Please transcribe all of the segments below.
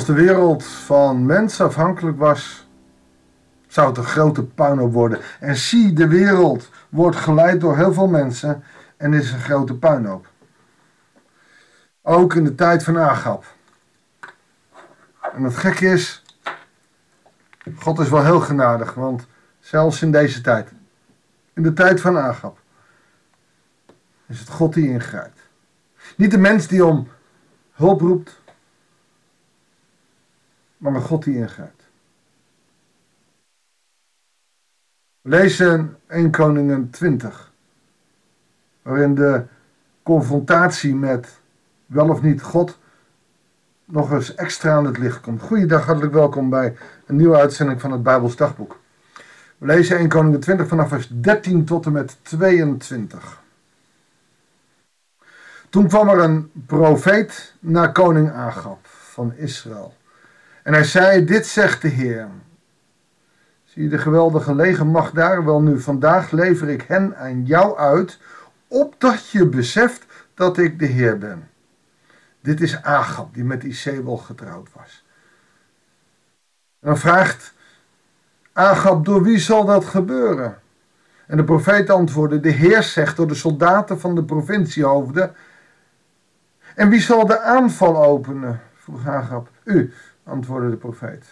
Als de wereld van mensen afhankelijk was, zou het een grote puinhoop worden. En zie, de wereld wordt geleid door heel veel mensen en is een grote puinhoop. Ook in de tijd van Agap. En het gekke is, God is wel heel genadig, want zelfs in deze tijd, in de tijd van Agap, is het God die ingrijpt. Niet de mens die om hulp roept, maar een God die ingrijpt. We lezen 1 Koningen 20, waarin de confrontatie met wel of niet God nog eens extra aan het licht komt. Goeiedag, hartelijk welkom bij een nieuwe uitzending van het Bijbels Dagboek. We lezen 1 Koningen 20 vanaf vers 13 tot en met 22. Toen kwam er een profeet naar koning Agab van Israël. En hij zei, dit zegt de Heer. Zie je de geweldige legermacht daar? Wel nu, vandaag lever ik hen aan jou uit, opdat je beseft dat ik de Heer ben. Dit is Agab, die met Isabel getrouwd was. En dan vraagt Agab, door wie zal dat gebeuren? En de profeet antwoordde, de Heer zegt door de soldaten van de provinciehoofden. En wie zal de aanval openen? vroeg Agab. U, antwoordde de profeet.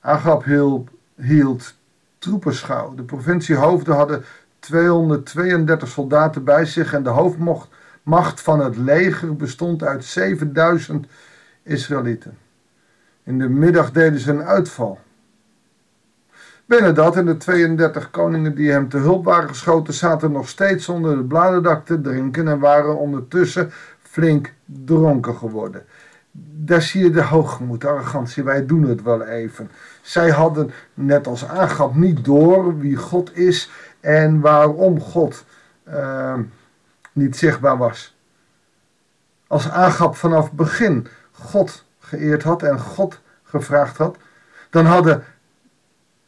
Agab hield, hield troepenschouw. De provinciehoofden hadden 232 soldaten bij zich en de hoofdmacht van het leger bestond uit 7000 Israëlieten. In de middag deden ze een uitval. Binnen dat en de 32 koningen die hem te hulp waren geschoten, zaten nog steeds onder het bladerdak te drinken en waren ondertussen flink dronken geworden daar zie je de hoogmoed, de arrogantie. Wij doen het wel even. Zij hadden, net als aangaf, niet door wie God is en waarom God uh, niet zichtbaar was. Als aangap vanaf begin God geëerd had en God gevraagd had, dan hadden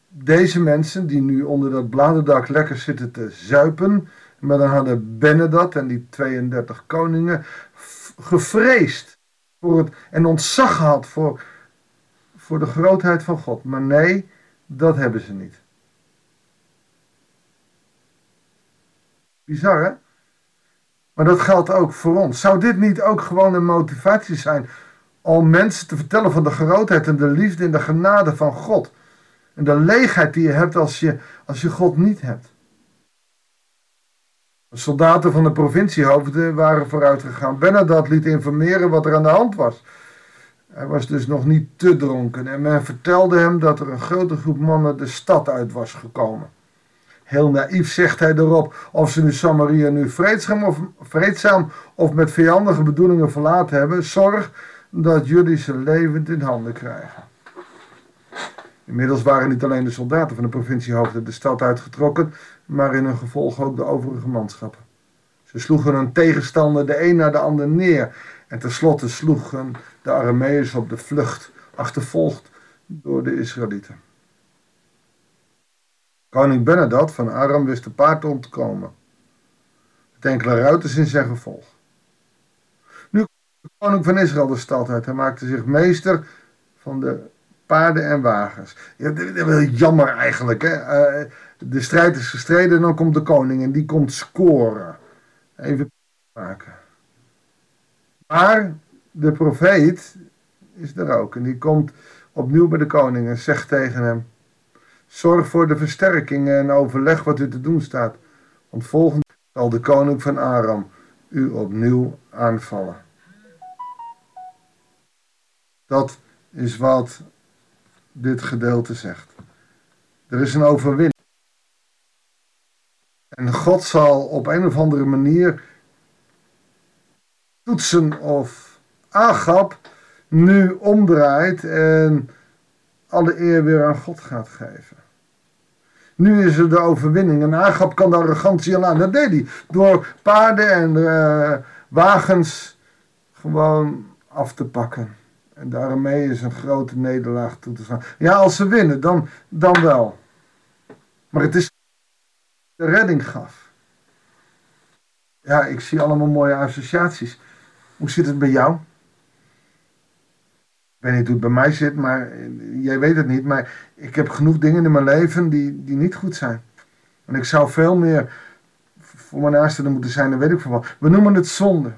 deze mensen die nu onder dat bladerdak lekker zitten te zuipen, maar dan hadden Benedat en die 32 koningen gevreesd en ontzag had voor, voor de grootheid van God. Maar nee, dat hebben ze niet. Bizar hè? Maar dat geldt ook voor ons. Zou dit niet ook gewoon een motivatie zijn om mensen te vertellen van de grootheid en de liefde en de genade van God? En de leegheid die je hebt als je, als je God niet hebt. Soldaten van de provinciehoofden waren vooruitgegaan. Benadat liet informeren wat er aan de hand was. Hij was dus nog niet te dronken en men vertelde hem dat er een grote groep mannen de stad uit was gekomen. Heel naïef zegt hij erop of ze nu Samaria nu vreedzaam of, vreedzaam of met vijandige bedoelingen verlaten hebben. Zorg dat jullie ze levend in handen krijgen. Inmiddels waren niet alleen de soldaten van de provinciehoofden de stad uitgetrokken, maar in hun gevolg ook de overige manschappen. Ze sloegen hun tegenstander de een na de ander neer en tenslotte sloegen de Arameërs op de vlucht, achtervolgd door de Israëlieten. Koning Benadad van Aram wist te paard te ontkomen, met enkele ruiters in zijn gevolg. Nu kwam de koning van Israël de stad uit. Hij maakte zich meester van de paarden en wagens. Ja, dat is wel jammer eigenlijk. Hè? Uh, de strijd is gestreden en dan komt de koning en die komt scoren. Even maken. Maar de profeet is er ook en die komt opnieuw bij de koning en zegt tegen hem: Zorg voor de versterkingen en overleg wat u te doen staat. Want volgende zal de koning van Aram u opnieuw aanvallen. Dat is wat dit gedeelte zegt. Er is een overwinning. En God zal op een of andere manier toetsen of Agap nu omdraait en alle eer weer aan God gaat geven. Nu is er de overwinning en Agap kan de arrogantie al aan. Dat deed hij door paarden en uh, wagens gewoon af te pakken. En daarmee is een grote nederlaag toe te staan. Ja, als ze winnen, dan, dan wel. Maar het is de redding gaf. Ja, ik zie allemaal mooie associaties. Hoe zit het bij jou? Ik weet niet hoe het bij mij zit, maar eh, jij weet het niet. Maar ik heb genoeg dingen in mijn leven die, die niet goed zijn. En ik zou veel meer voor mijn naasten moeten zijn, dan weet ik van wat. We noemen het zonde.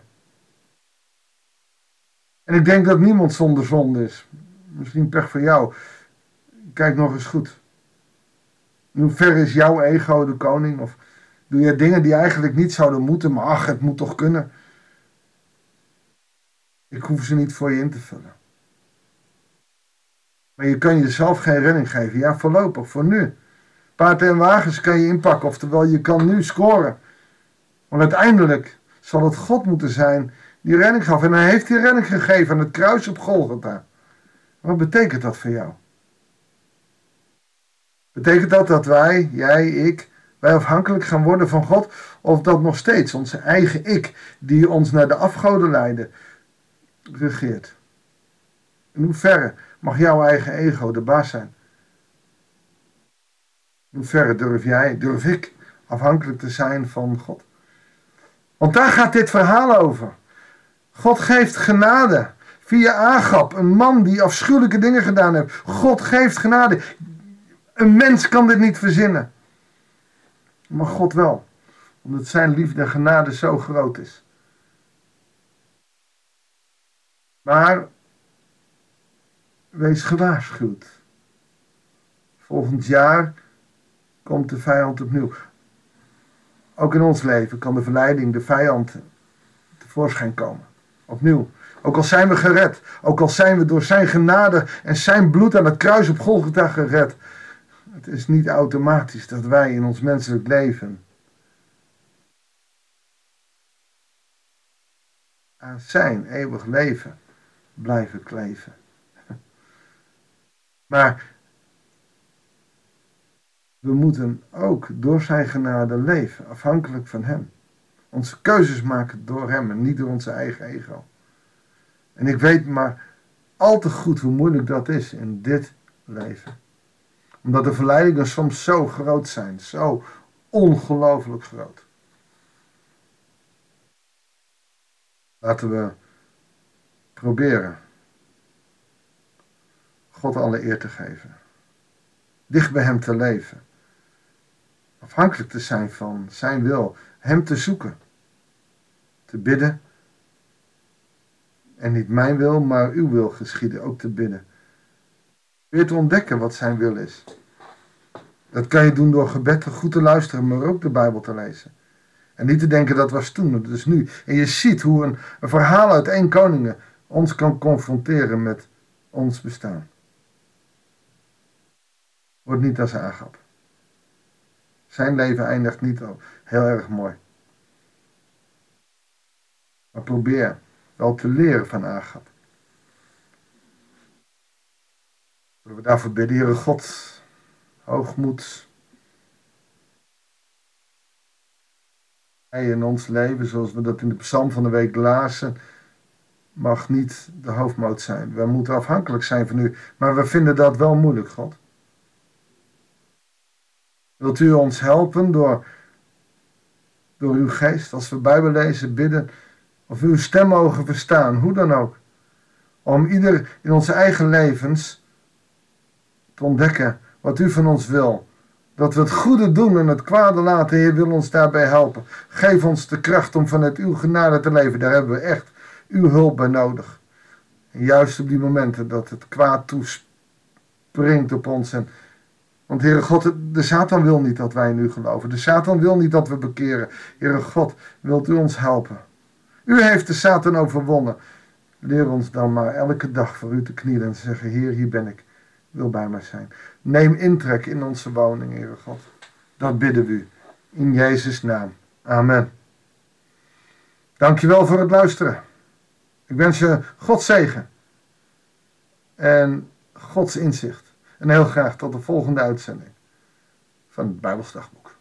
En ik denk dat niemand zonder zonde is. Misschien pech voor jou. Kijk nog eens goed. In hoeverre is jouw ego de koning? Of doe je dingen die eigenlijk niet zouden moeten, maar ach, het moet toch kunnen? Ik hoef ze niet voor je in te vullen. Maar je kan jezelf geen redding geven. Ja, voorlopig, voor nu. Paard en wagens kan je inpakken, oftewel je kan nu scoren. Maar uiteindelijk zal het God moeten zijn die redding gaf. En hij heeft die redding gegeven aan het kruis op Golgotha. Wat betekent dat voor jou? Betekent dat dat wij, jij, ik, wij afhankelijk gaan worden van God? Of dat nog steeds onze eigen ik, die ons naar de afgoden leiden, regeert? In hoeverre mag jouw eigen ego de baas zijn? In hoeverre durf jij, durf ik, afhankelijk te zijn van God? Want daar gaat dit verhaal over. God geeft genade via Agap, een man die afschuwelijke dingen gedaan heeft. God geeft genade. Een mens kan dit niet verzinnen. Maar God wel, omdat zijn liefde en genade zo groot is. Maar wees gewaarschuwd. Volgend jaar komt de vijand opnieuw. Ook in ons leven kan de verleiding, de vijand, tevoorschijn komen. Opnieuw. Ook al zijn we gered, ook al zijn we door zijn genade en zijn bloed aan het kruis op Golgotha gered. Het is niet automatisch dat wij in ons menselijk leven aan zijn eeuwig leven blijven kleven. Maar we moeten ook door zijn genade leven, afhankelijk van hem. Onze keuzes maken door hem en niet door onze eigen ego. En ik weet maar al te goed hoe moeilijk dat is in dit leven. Omdat de verleidingen soms zo groot zijn, zo ongelooflijk groot. Laten we proberen God alle eer te geven. Dicht bij Hem te leven. Afhankelijk te zijn van Zijn wil. Hem te zoeken. Te bidden. En niet mijn wil, maar uw wil geschieden. Ook te bidden. Weer te ontdekken wat Zijn wil is. Dat kan je doen door gebed goed te luisteren, maar ook de Bijbel te lezen. En niet te denken dat was toen, dat is nu. En je ziet hoe een, een verhaal uit één koningen ons kan confronteren met ons bestaan. Wordt niet als aangap. Zijn leven eindigt niet heel erg mooi. Maar probeer wel te leren van Agap. Zullen we daarvoor bidden, Heere God, hoogmoed. Hij in ons leven, zoals we dat in de psalm van de week lazen, mag niet de hoofdmoot zijn. We moeten afhankelijk zijn van u, maar we vinden dat wel moeilijk, God. Wilt u ons helpen door, door uw geest, als we Bijbel lezen, bidden, of uw stem mogen verstaan, hoe dan ook, om ieder in onze eigen levens te ontdekken wat u van ons wil. Dat we het goede doen en het kwade laten, Heer, wil ons daarbij helpen. Geef ons de kracht om vanuit uw genade te leven. Daar hebben we echt uw hulp bij nodig. Juist op die momenten dat het kwaad toespringt op ons en want Heere God, de Satan wil niet dat wij nu geloven. De Satan wil niet dat we bekeren. Heere God, wilt u ons helpen? U heeft de Satan overwonnen. Leer ons dan maar elke dag voor u te knielen en te zeggen, Heer, hier ben ik. Wil bij mij zijn. Neem intrek in onze woning, Heere God. Dat bidden we u. In Jezus' naam. Amen. Dankjewel voor het luisteren. Ik wens je God zegen. En Gods inzicht. En heel graag tot de volgende uitzending van het Bijbelsdagboek.